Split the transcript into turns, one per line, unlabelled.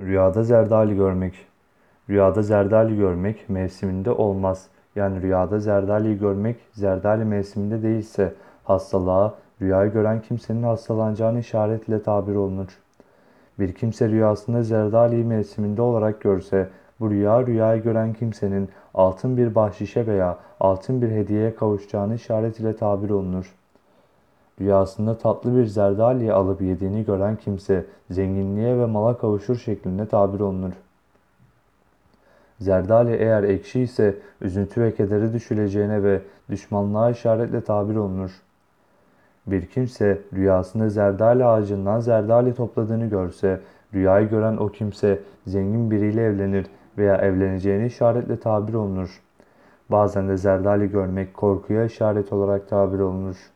Rüyada zerdali görmek. Rüyada zerdali görmek mevsiminde olmaz. Yani rüyada zerdali görmek zerdali mevsiminde değilse hastalığa rüyayı gören kimsenin hastalanacağını işaret ile tabir olunur. Bir kimse rüyasında zerdali mevsiminde olarak görse bu rüya rüyayı gören kimsenin altın bir bahşişe veya altın bir hediyeye kavuşacağını işaret ile tabir olunur. Rüyasında tatlı bir zerdaliyi alıp yediğini gören kimse zenginliğe ve mala kavuşur şeklinde tabir olunur. Zerdali eğer ekşi ise üzüntü ve kedere düşüleceğine ve düşmanlığa işaretle tabir olunur. Bir kimse rüyasında zerdali ağacından zerdali topladığını görse, rüyayı gören o kimse zengin biriyle evlenir veya evleneceğini işaretle tabir olunur. Bazen de zerdali görmek korkuya işaret olarak tabir olunur.